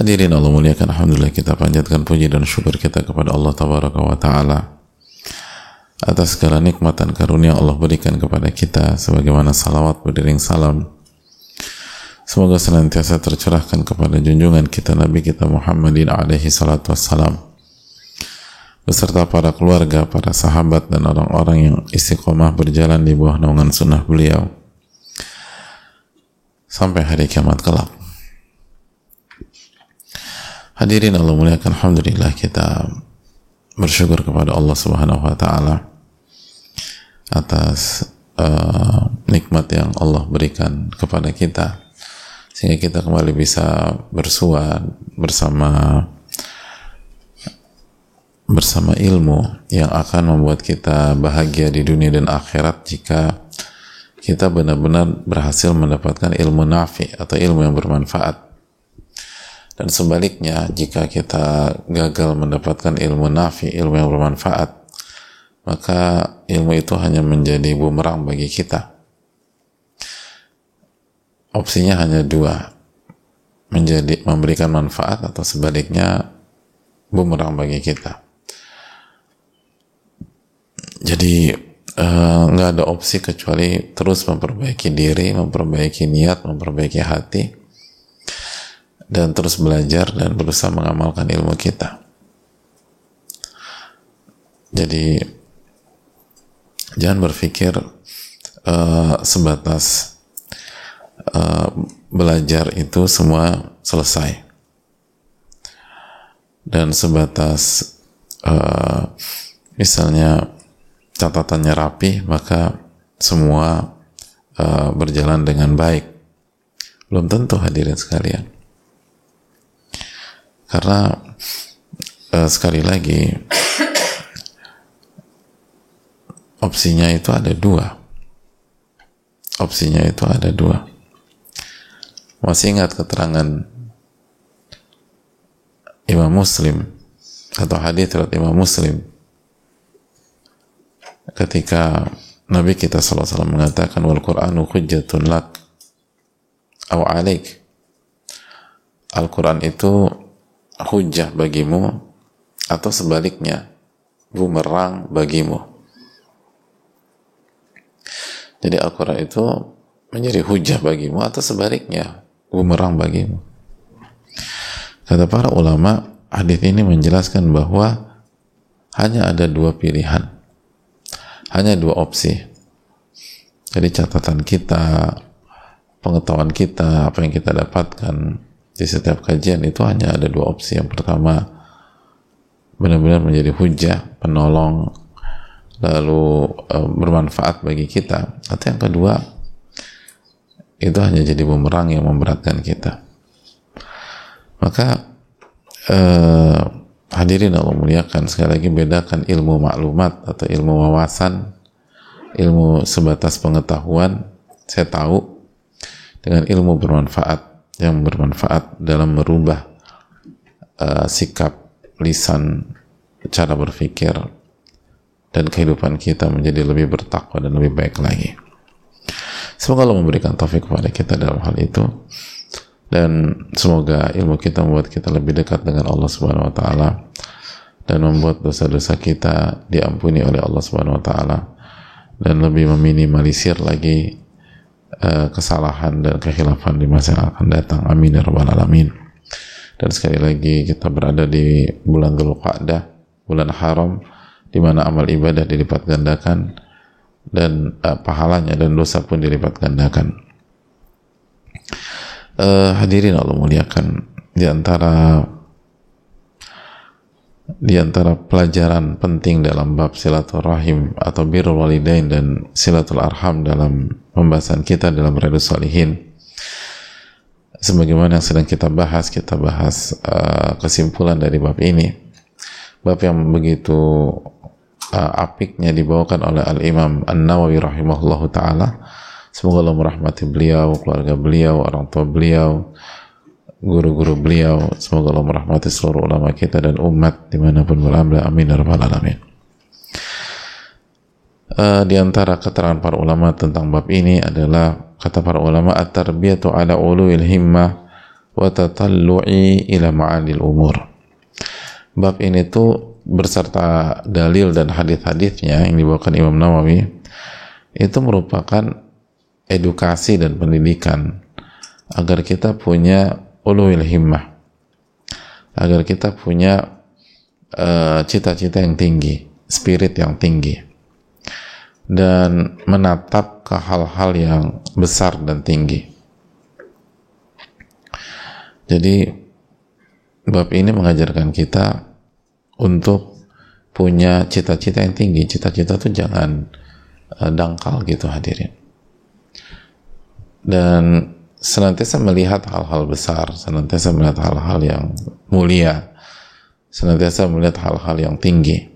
Hadirin Allah muliakan Alhamdulillah kita panjatkan puji dan syukur kita kepada Allah Tabaraka wa Ta'ala atas segala nikmat dan karunia Allah berikan kepada kita sebagaimana salawat berdering salam. Semoga senantiasa tercerahkan kepada junjungan kita Nabi kita Muhammadin alaihi salatu wassalam. Beserta para keluarga, para sahabat dan orang-orang yang istiqomah berjalan di bawah naungan sunnah beliau. Sampai hari kiamat kelak Hadirin Allah muliakan Alhamdulillah kita bersyukur kepada Allah Subhanahu wa taala atas uh, nikmat yang Allah berikan kepada kita sehingga kita kembali bisa bersua bersama bersama ilmu yang akan membuat kita bahagia di dunia dan akhirat jika kita benar-benar berhasil mendapatkan ilmu nafi atau ilmu yang bermanfaat dan sebaliknya, jika kita gagal mendapatkan ilmu nafi, ilmu yang bermanfaat, maka ilmu itu hanya menjadi bumerang bagi kita. Opsinya hanya dua, menjadi memberikan manfaat atau sebaliknya bumerang bagi kita. Jadi eh, nggak uh, ada opsi kecuali terus memperbaiki diri, memperbaiki niat, memperbaiki hati, dan terus belajar dan berusaha mengamalkan ilmu kita. Jadi jangan berpikir uh, sebatas uh, belajar itu semua selesai. Dan sebatas uh, misalnya catatannya rapi maka semua uh, berjalan dengan baik. Belum tentu hadirin sekalian karena uh, sekali lagi opsinya itu ada dua. Opsinya itu ada dua. Masih ingat keterangan Imam Muslim atau hadis riwayat Imam Muslim ketika Nabi kita SAW mengatakan wal Qur'anu hujjatun lak au alaik Al-Quran itu hujah bagimu atau sebaliknya bumerang bagimu. Jadi Al-Quran itu menjadi hujah bagimu atau sebaliknya bumerang bagimu. Kata para ulama hadis ini menjelaskan bahwa hanya ada dua pilihan. Hanya dua opsi. Jadi catatan kita pengetahuan kita apa yang kita dapatkan di setiap kajian itu hanya ada dua opsi. Yang pertama benar-benar menjadi hujah penolong lalu e, bermanfaat bagi kita. Atau yang kedua itu hanya jadi bumerang yang memberatkan kita. Maka e, hadirin Allah muliakan sekali lagi bedakan ilmu maklumat atau ilmu wawasan ilmu sebatas pengetahuan saya tahu dengan ilmu bermanfaat yang bermanfaat dalam merubah uh, sikap lisan cara berpikir dan kehidupan kita menjadi lebih bertakwa dan lebih baik lagi. Semoga Allah memberikan taufik kepada kita dalam hal itu. Dan semoga ilmu kita membuat kita lebih dekat dengan Allah Subhanahu wa taala dan membuat dosa-dosa kita diampuni oleh Allah Subhanahu wa taala dan lebih meminimalisir lagi uh, kesalahan dan kekhilafan di masa yang akan datang. Amin ya rabbal alamin. Dan sekali lagi kita berada di bulan Dzulqa'dah, bulan haram di mana amal ibadah dilipat gandakan dan uh, pahalanya dan dosa pun dilipat gandakan. Uh, hadirin Allah muliakan di antara di antara pelajaran penting dalam bab silaturahim atau birrul walidain dan silatul dalam pembahasan kita dalam Riyadhus Salihin sebagaimana yang sedang kita bahas kita bahas uh, kesimpulan dari bab ini bab yang begitu uh, apiknya dibawakan oleh Al-Imam An-Nawawi rahimahullahu taala. Semoga Allah merahmati beliau, keluarga beliau, orang tua beliau, guru-guru beliau. Semoga Allah merahmati seluruh ulama kita dan umat di mana pun berada. Amin ya. Uh, di antara keterangan para ulama tentang bab ini adalah kata para ulama at-tarbiyatu ala uluil himmah wa tatallu'i ila ma'anil umur. Bab ini tuh berserta dalil dan hadis-hadisnya yang dibawakan Imam Nawawi itu merupakan edukasi dan pendidikan agar kita punya ulul himmah agar kita punya eh, cita-cita uh, yang tinggi spirit yang tinggi dan menatap ke hal-hal yang besar dan tinggi jadi bab ini mengajarkan kita untuk punya cita-cita yang tinggi. Cita-cita tuh jangan uh, dangkal gitu hadirin. Dan senantiasa melihat hal-hal besar, senantiasa melihat hal-hal yang mulia, senantiasa melihat hal-hal yang tinggi.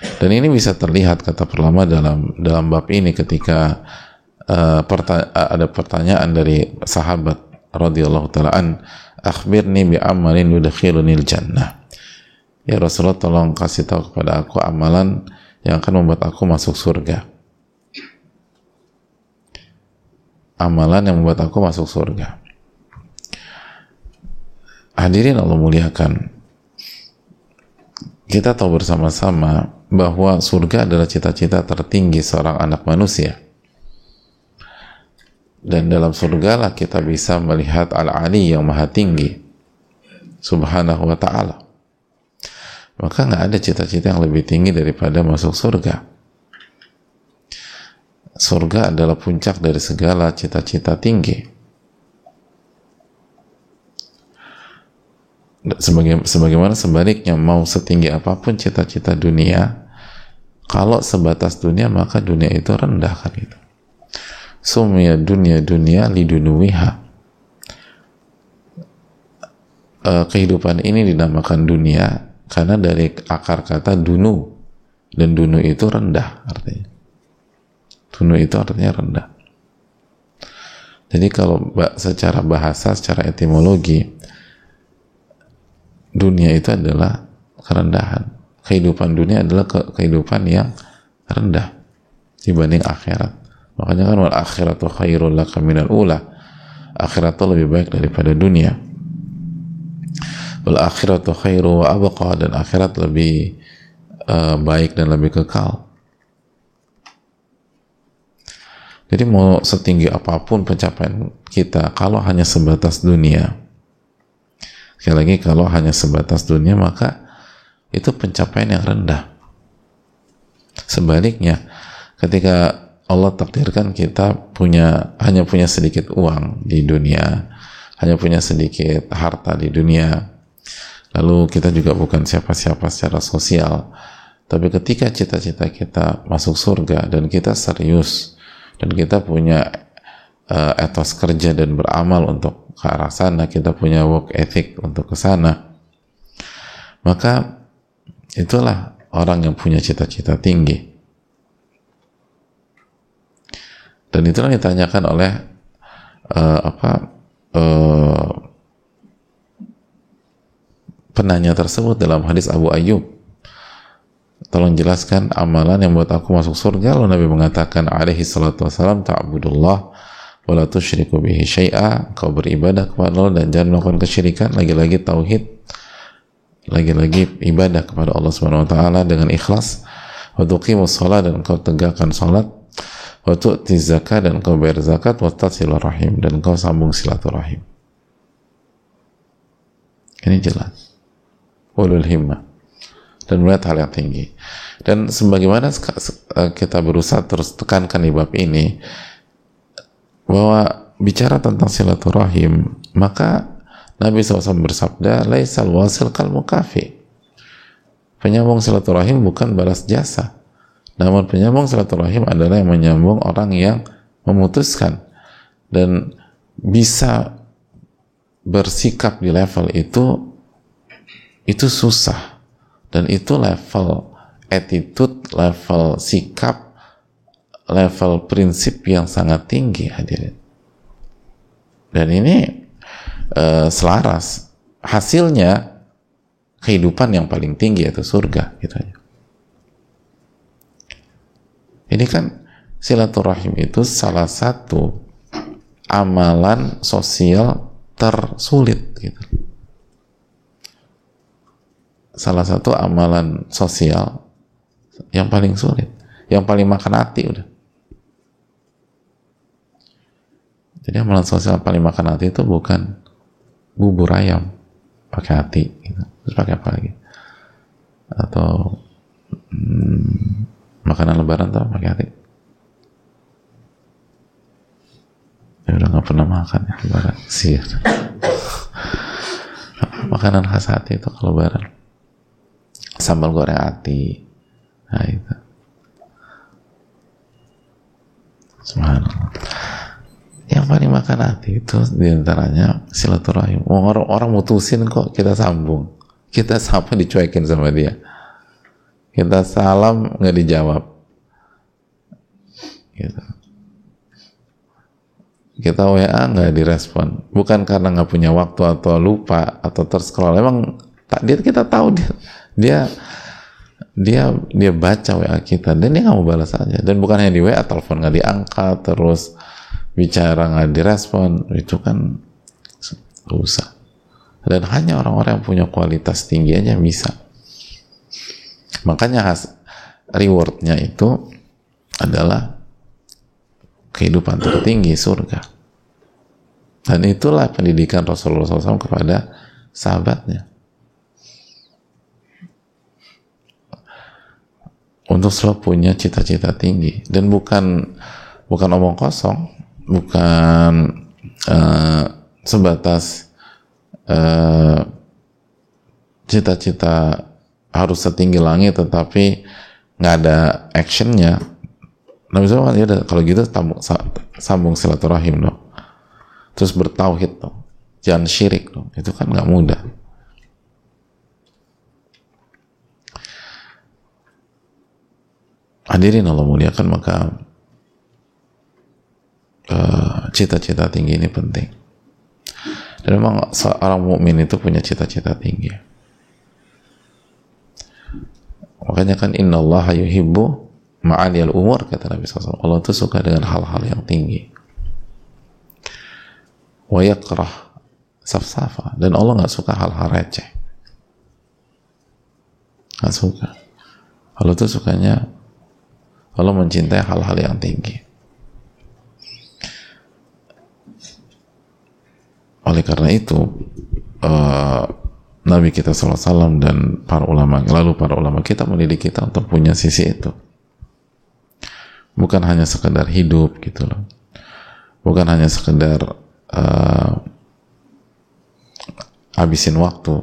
Dan ini bisa terlihat kata perlama dalam dalam bab ini ketika uh, perta ada pertanyaan dari sahabat radhiyallahu taala an akhbirni bi amalin yudkhilunil jannah ya Rasulullah tolong kasih tahu kepada aku amalan yang akan membuat aku masuk surga. Amalan yang membuat aku masuk surga. Hadirin Allah muliakan. Kita tahu bersama-sama bahwa surga adalah cita-cita tertinggi seorang anak manusia dan dalam surga lah kita bisa melihat Al-Ali yang maha tinggi subhanahu wa ta'ala maka nggak ada cita-cita yang lebih tinggi daripada masuk surga. Surga adalah puncak dari segala cita-cita tinggi. Sebagai, sebagaimana sebaliknya mau setinggi apa pun cita-cita dunia, kalau sebatas dunia maka dunia itu rendah kan itu. Sumya dunia dunia lidunuwiha. Uh, kehidupan ini dinamakan dunia karena dari akar kata dunu dan dunu itu rendah artinya dunu itu artinya rendah jadi kalau secara bahasa secara etimologi dunia itu adalah kerendahan. Kehidupan dunia adalah ke kehidupan yang rendah dibanding akhirat. Makanya kan wal akhiratu khairul laka minal ula. Akhirat itu lebih baik daripada dunia. Wal akhiratu khairu wa abqa. Dan akhirat lebih uh, baik dan lebih kekal. Jadi mau setinggi apa pun pencapaian kita kalau hanya sebatas dunia sekali lagi kalau hanya sebatas dunia maka itu pencapaian yang rendah. Sebaliknya ketika Allah takdirkan kita punya hanya punya sedikit uang di dunia hanya punya sedikit harta di dunia lalu kita juga bukan siapa-siapa secara sosial tapi ketika cita-cita kita masuk surga dan kita serius dan kita punya uh, etos kerja dan beramal untuk ke arah sana kita punya work ethic untuk ke sana. Maka itulah orang yang punya cita-cita tinggi. Dan itulah ditanyakan oleh uh, apa uh, penanya tersebut dalam hadis Abu Ayyub. Tolong jelaskan amalan yang buat aku masuk surga. Lalu Nabi mengatakan alaihi salatu wassalam ta'budullah wa la tusyriku bihi syai'a. Kau beribadah kepada Allah dan jangan melakukan kesyirikan. Lagi-lagi tauhid. Lagi-lagi ibadah kepada Allah Subhanahu wa taala dengan ikhlas. Wa tuqimus shalah dan kau tegakkan salat wa tu'ti zakat dan kau bayar zakat. Wa rahim dan kau sambung silaturahim. Ini jelas. Ulul himmah. Dan melihat hal yang tinggi. Dan sebagaimana kita berusaha terus tekankan di bab ini bahwa bicara tentang silaturahim maka Nabi SAW bersabda laisal wasil kal mukafi. Penyambung silaturahim bukan balas jasa. Namun penyambung silaturahim adalah yang menyambung orang yang memutuskan. Dan bisa bersikap di level itu itu susah. Dan itu level attitude level sikap level prinsip yang sangat tinggi hadirin. Dan ini uh, selaras. Hasilnya kehidupan yang paling tinggi yaitu surga gitu aja. Ini kan silaturahim itu salah satu amalan sosial tersulit gitu. Salah satu amalan sosial yang paling sulit yang paling makan hati udah jadi amalan sosial paling makan hati itu bukan bubur ayam pakai hati gitu. terus pakai apa lagi? Atau hmm, makanan lebaran tuh pakai hati. Ya udah nggak pernah makan ya lebaran. Sih makanan khas hati itu kalau lebaran. Sambal goreng hati. Nah itu. Subhanallah yang paling makan hati itu di antaranya silaturahim. Orang orang mutusin kok kita sambung. Kita sapa dicuekin sama dia. Kita salam nggak dijawab. Gitu. Kita WA nggak direspon. Bukan karena nggak punya waktu atau lupa atau terscroll. Emang tak dia kita tahu dia dia dia dia baca WA kita dan dia nggak mau balas aja. Dan bukan hanya di WA telepon nggak diangkat terus bicara nggak direspon itu kan rusak. Dan hanya orang-orang yang punya kualitas tinggi aja bisa. Makanya has, rewardnya itu adalah kehidupan tertinggi surga. Dan itulah pendidikan Rasulullah SAW kepada sahabatnya. Untuk selalu punya cita-cita tinggi. Dan bukan bukan omong kosong bukan uh, sebatas cita cita-cita harus setinggi langit tetapi nggak ada actionnya. Nabi SAW ya kalau gitu sambung, sambung silaturahim dong. Terus bertauhid dong. Jangan syirik dong. Itu kan nggak mudah. Hadirin Allah muliakan maka cita-cita tinggi ini penting. Dan memang seorang mukmin itu punya cita-cita tinggi. Makanya kan Inna Allah yuhibbu ma'aliyal umur kata Nabi SAW. Allah itu suka dengan hal-hal yang tinggi. Wa yakrah safsafa. Dan Allah nggak suka hal-hal receh. Nggak suka. Allah itu sukanya Allah mencintai hal-hal yang tinggi. Oleh karena itu uh, Nabi kita SAW dan para ulama lalu para ulama kita mendidik kita untuk punya sisi itu. Bukan hanya sekedar hidup gitu loh. Bukan hanya sekedar uh, habisin waktu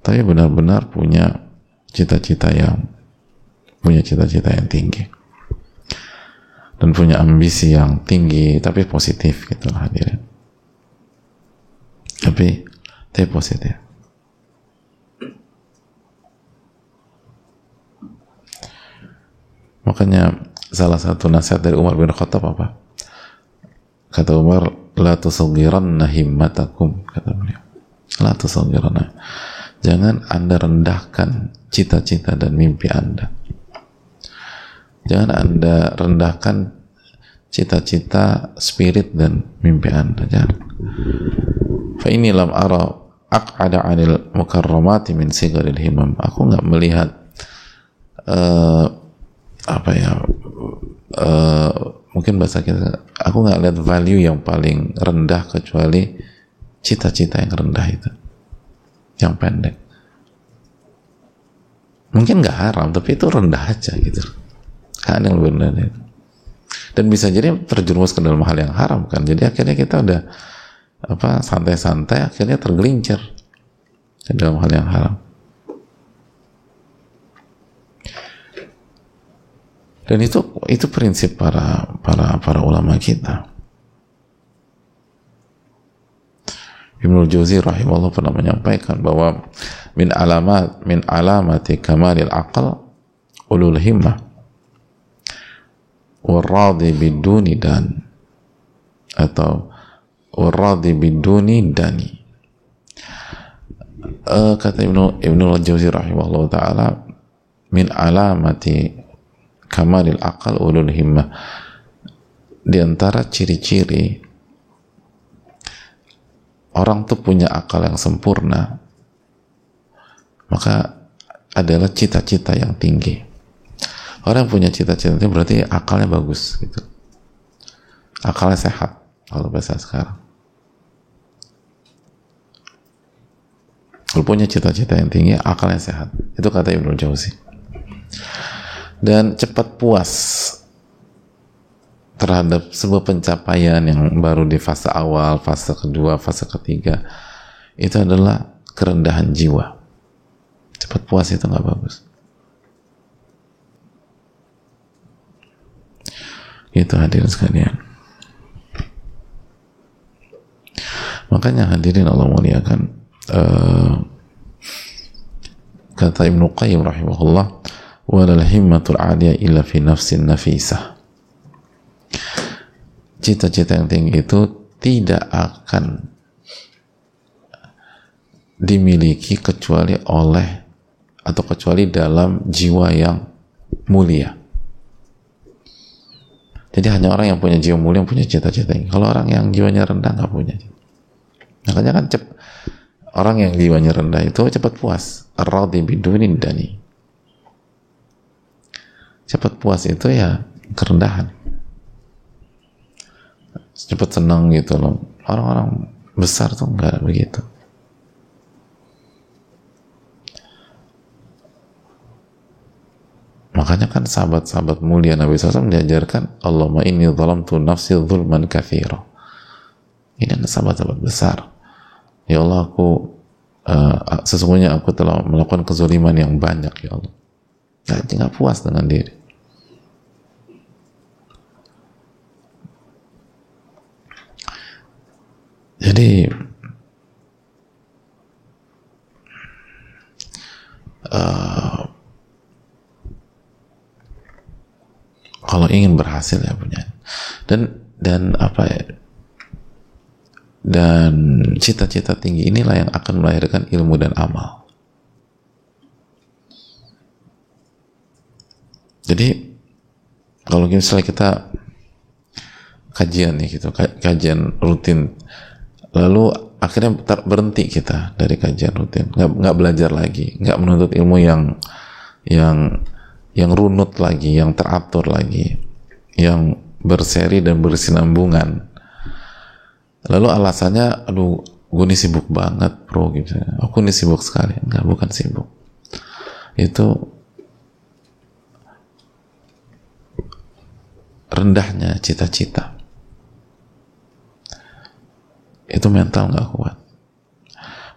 tapi benar-benar punya cita-cita yang punya cita-cita yang tinggi. Dan punya ambisi yang tinggi tapi positif gitu hadirin tapi tapi positif. Makanya salah satu nasihat dari Umar bin Khattab apa? Kata Umar la tusagiranna himmatakum kata beliau. La tusagiranna jangan anda rendahkan cita-cita dan mimpi anda. Jangan anda rendahkan cita-cita spirit dan mimpi anda. Jangan fa ini lam ara aq'ada 'anil mukarramati min sigaril himam. Aku nggak melihat uh, apa ya uh, mungkin bahasa kita aku nggak lihat value yang paling rendah kecuali cita-cita yang rendah itu yang pendek. Mungkin nggak haram tapi itu rendah aja gitu. Kan yang lebih rendah itu. Dan bisa jadi terjerumus ke dalam hal yang haram kan. Jadi akhirnya kita udah apa santai-santai akhirnya tergelincir ke dalam hal yang haram. Dan itu itu prinsip para para para ulama kita. Ibnu Jauzi rahimahullah pernah menyampaikan bahwa min alamat min alamati kamalil aqal ulul himmah waradi biduni dan atau waradi biduni dani. Uh, kata Ibnu Ibnu Al-Jauzi rahimahullah taala min alamati kamalil aqal ulul himmah. Di antara ciri-ciri orang tuh punya akal yang sempurna maka adalah cita-cita yang tinggi. Orang yang punya cita-cita itu berarti akalnya bagus gitu. Akalnya sehat kalau bahasa sekarang kalau punya cita-cita yang tinggi akalnya sehat itu kata Ibnu Jauzi dan cepat puas terhadap sebuah pencapaian yang baru di fase awal, fase kedua, fase ketiga itu adalah kerendahan jiwa. Cepat puas itu nggak bagus. Itu hadirin sekalian. Makanya hadirin Allah muliakan uh, kata Ibnu Qayyim rahimahullah walal himmatul aliyah illa fi nafsin nafisah cita-cita yang tinggi itu tidak akan dimiliki kecuali oleh atau kecuali dalam jiwa yang mulia. Jadi hanya orang yang punya jiwa mulia yang punya cita-cita. Kalau orang yang jiwanya rendah nggak punya. Makanya kan cep, orang yang jiwanya rendah itu cepat puas. Radhi bidunin dani. Cepat puas itu ya kerendahan cepat senang gitu loh orang-orang besar tuh nggak begitu makanya kan sahabat-sahabat mulia Nabi SAW mengajarkan Allahumma inni tu nafsi zulman kathira ini adalah sahabat-sahabat besar. Ya Allah aku uh, sesungguhnya aku telah melakukan kezuliman yang banyak ya Allah. Nggak, nggak puas dengan diri. Jadi uh, kalau ingin berhasil ya punya. Dan dan apa ya dan cita-cita tinggi inilah yang akan melahirkan ilmu dan amal. Jadi kalau misalnya kita kajian nih gitu, kajian rutin lalu akhirnya berhenti kita dari kajian rutin nggak nggak belajar lagi nggak menuntut ilmu yang yang yang runut lagi yang teratur lagi yang berseri dan bersinambungan lalu alasannya aduh gue ini sibuk banget bro gitu. Aku ini sibuk sekali. Nggak bukan sibuk. Itu rendahnya cita-cita. Itu mental nggak kuat.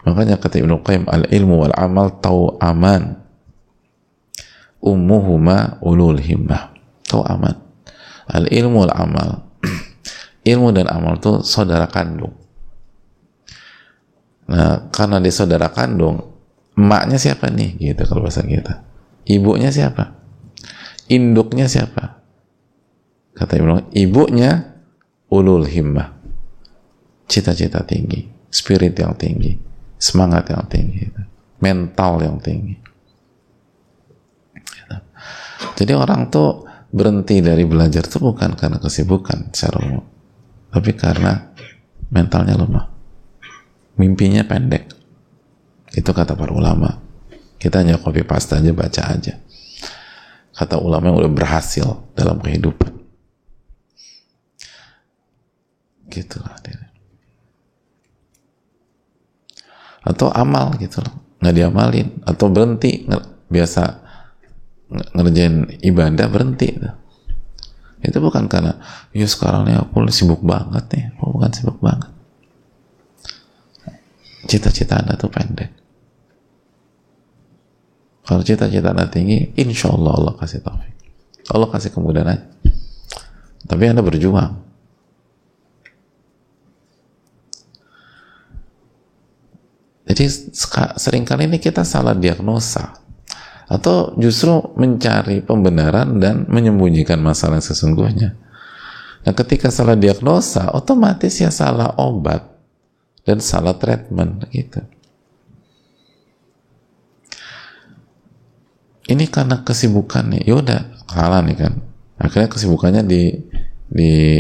Makanya kata Ibnu Qayyim al ilmu wal amal tau aman ummuhuma ulul himmah. Tau aman al ilmu wal amal ilmu dan amal itu saudara kandung. Nah karena dia saudara kandung emaknya siapa nih? Gitu kalau bahasa kita. Ibunya siapa? Induknya siapa? Kata Ibnu ibunya ulul himmah. Cita-cita tinggi, spirit yang tinggi, semangat yang tinggi, mental yang tinggi. Jadi orang tuh berhenti dari belajar tuh bukan karena kesibukan secara umum, tapi karena mentalnya lemah, mimpinya pendek. Itu kata para ulama. Kita hanya copy paste aja, baca aja. Kata ulama yang udah berhasil dalam kehidupan. Gitulah dia atau amal gitu loh nggak diamalin atau berhenti biasa ngerjain ibadah berhenti itu bukan karena ya sekarang aku sibuk banget nih. Aku bukan sibuk banget. Cita-cita anda tuh pendek. Kalau cita-cita anda tinggi insya Allah Allah kasih taufik. Allah kasih kemudahan aja. Tapi anda berjuang. Jadi sering kali ini kita salah diagnosa atau justru mencari pembenaran dan menyembunyikan masalah yang sesungguhnya. Nah, ketika salah diagnosa, otomatis ya salah obat dan salah treatment gitu. Ini karena kesibukannya, yaudah kalah nih kan. Akhirnya kesibukannya di di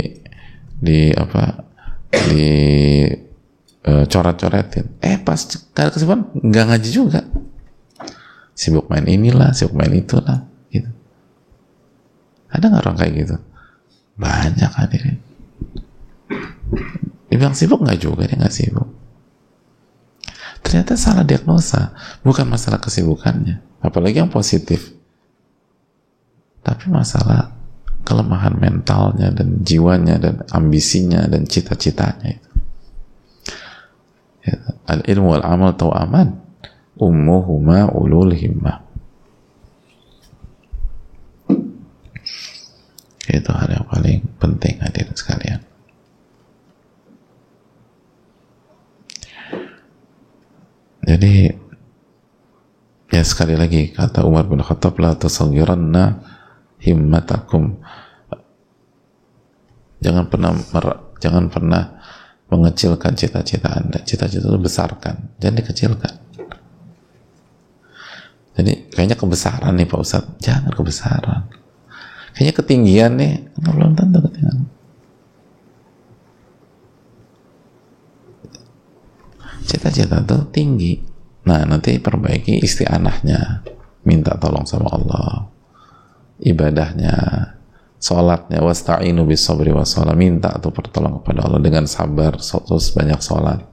di apa di uh, coret-coretin. Eh pas karena kesibukan nggak ngaji juga sibuk main inilah, sibuk main itulah, gitu. Ada nggak orang kayak gitu? Banyak hadirin. Dibilang sibuk nggak juga, dia nggak sibuk. Ternyata salah diagnosa, bukan masalah kesibukannya, apalagi yang positif. Tapi masalah kelemahan mentalnya dan jiwanya dan ambisinya dan cita-citanya itu. Ya, al ilmu wal amal tau aman ummuhuma ulul himmah itu hal yang paling penting hadirin sekalian. Jadi ya sekali lagi kata Umar bin Khattab la tasagiranna himmatakum. Jangan pernah jangan pernah mengecilkan cita-cita anda. Cita-cita itu besarkan jangan dikecilkan jadi kayaknya kebesaran nih Pak Ustadz. Jangan kebesaran. Kayaknya ketinggian nih. Enggak belum tentu ketinggian. Cita-cita tuh tinggi. Nah nanti perbaiki isti'anahnya. Minta tolong sama Allah. Ibadahnya. Sholatnya. Wasta'inu bis sabri wa sholat. Minta atau pertolongan kepada Allah dengan sabar. Terus banyak sholat.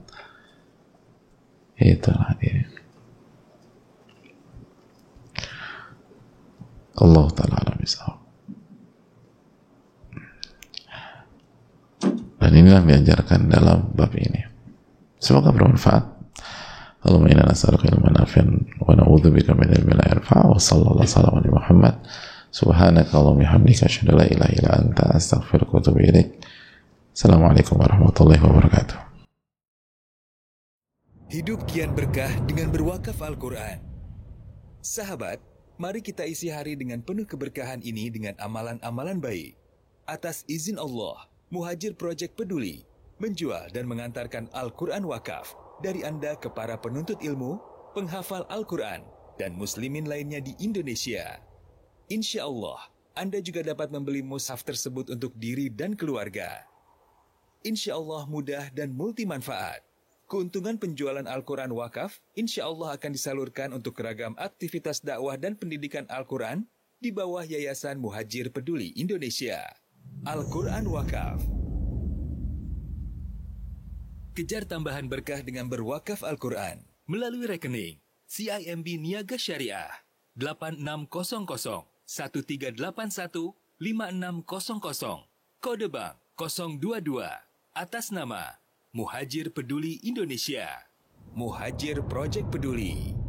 Itulah dia. Allah taala alam Dan inilah yang diajarkan dalam bab ini. Semoga bermanfaat. Allahumma inna nas'aluka ilman nafi'an wa na'udzubika min ilmin la yanfa' wa sallallahu alaihi wa Muhammad. Subhanaka Allahumma hamdika asyhadu la ilaha illa anta astaghfiruka wa atubu ilaik. Assalamualaikum warahmatullahi wabarakatuh. Hidup kian berkah dengan berwakaf Al-Quran. Sahabat, Mari kita isi hari dengan penuh keberkahan ini dengan amalan-amalan baik. Atas izin Allah, Muhajir Project Peduli menjual dan mengantarkan Al-Quran wakaf dari Anda ke para penuntut ilmu, penghafal Al-Quran, dan muslimin lainnya di Indonesia. Insya Allah, Anda juga dapat membeli mushaf tersebut untuk diri dan keluarga. Insya Allah mudah dan multi manfaat. Keuntungan penjualan Al-Quran wakaf insya Allah akan disalurkan untuk keragam aktivitas dakwah dan pendidikan Al-Quran di bawah Yayasan Muhajir Peduli Indonesia. Al-Quran Wakaf Kejar tambahan berkah dengan berwakaf Al-Quran melalui rekening CIMB Niaga Syariah 8600 1381 5600 kode bank 022 atas nama Muhajir Peduli Indonesia. Muhajir Project Peduli.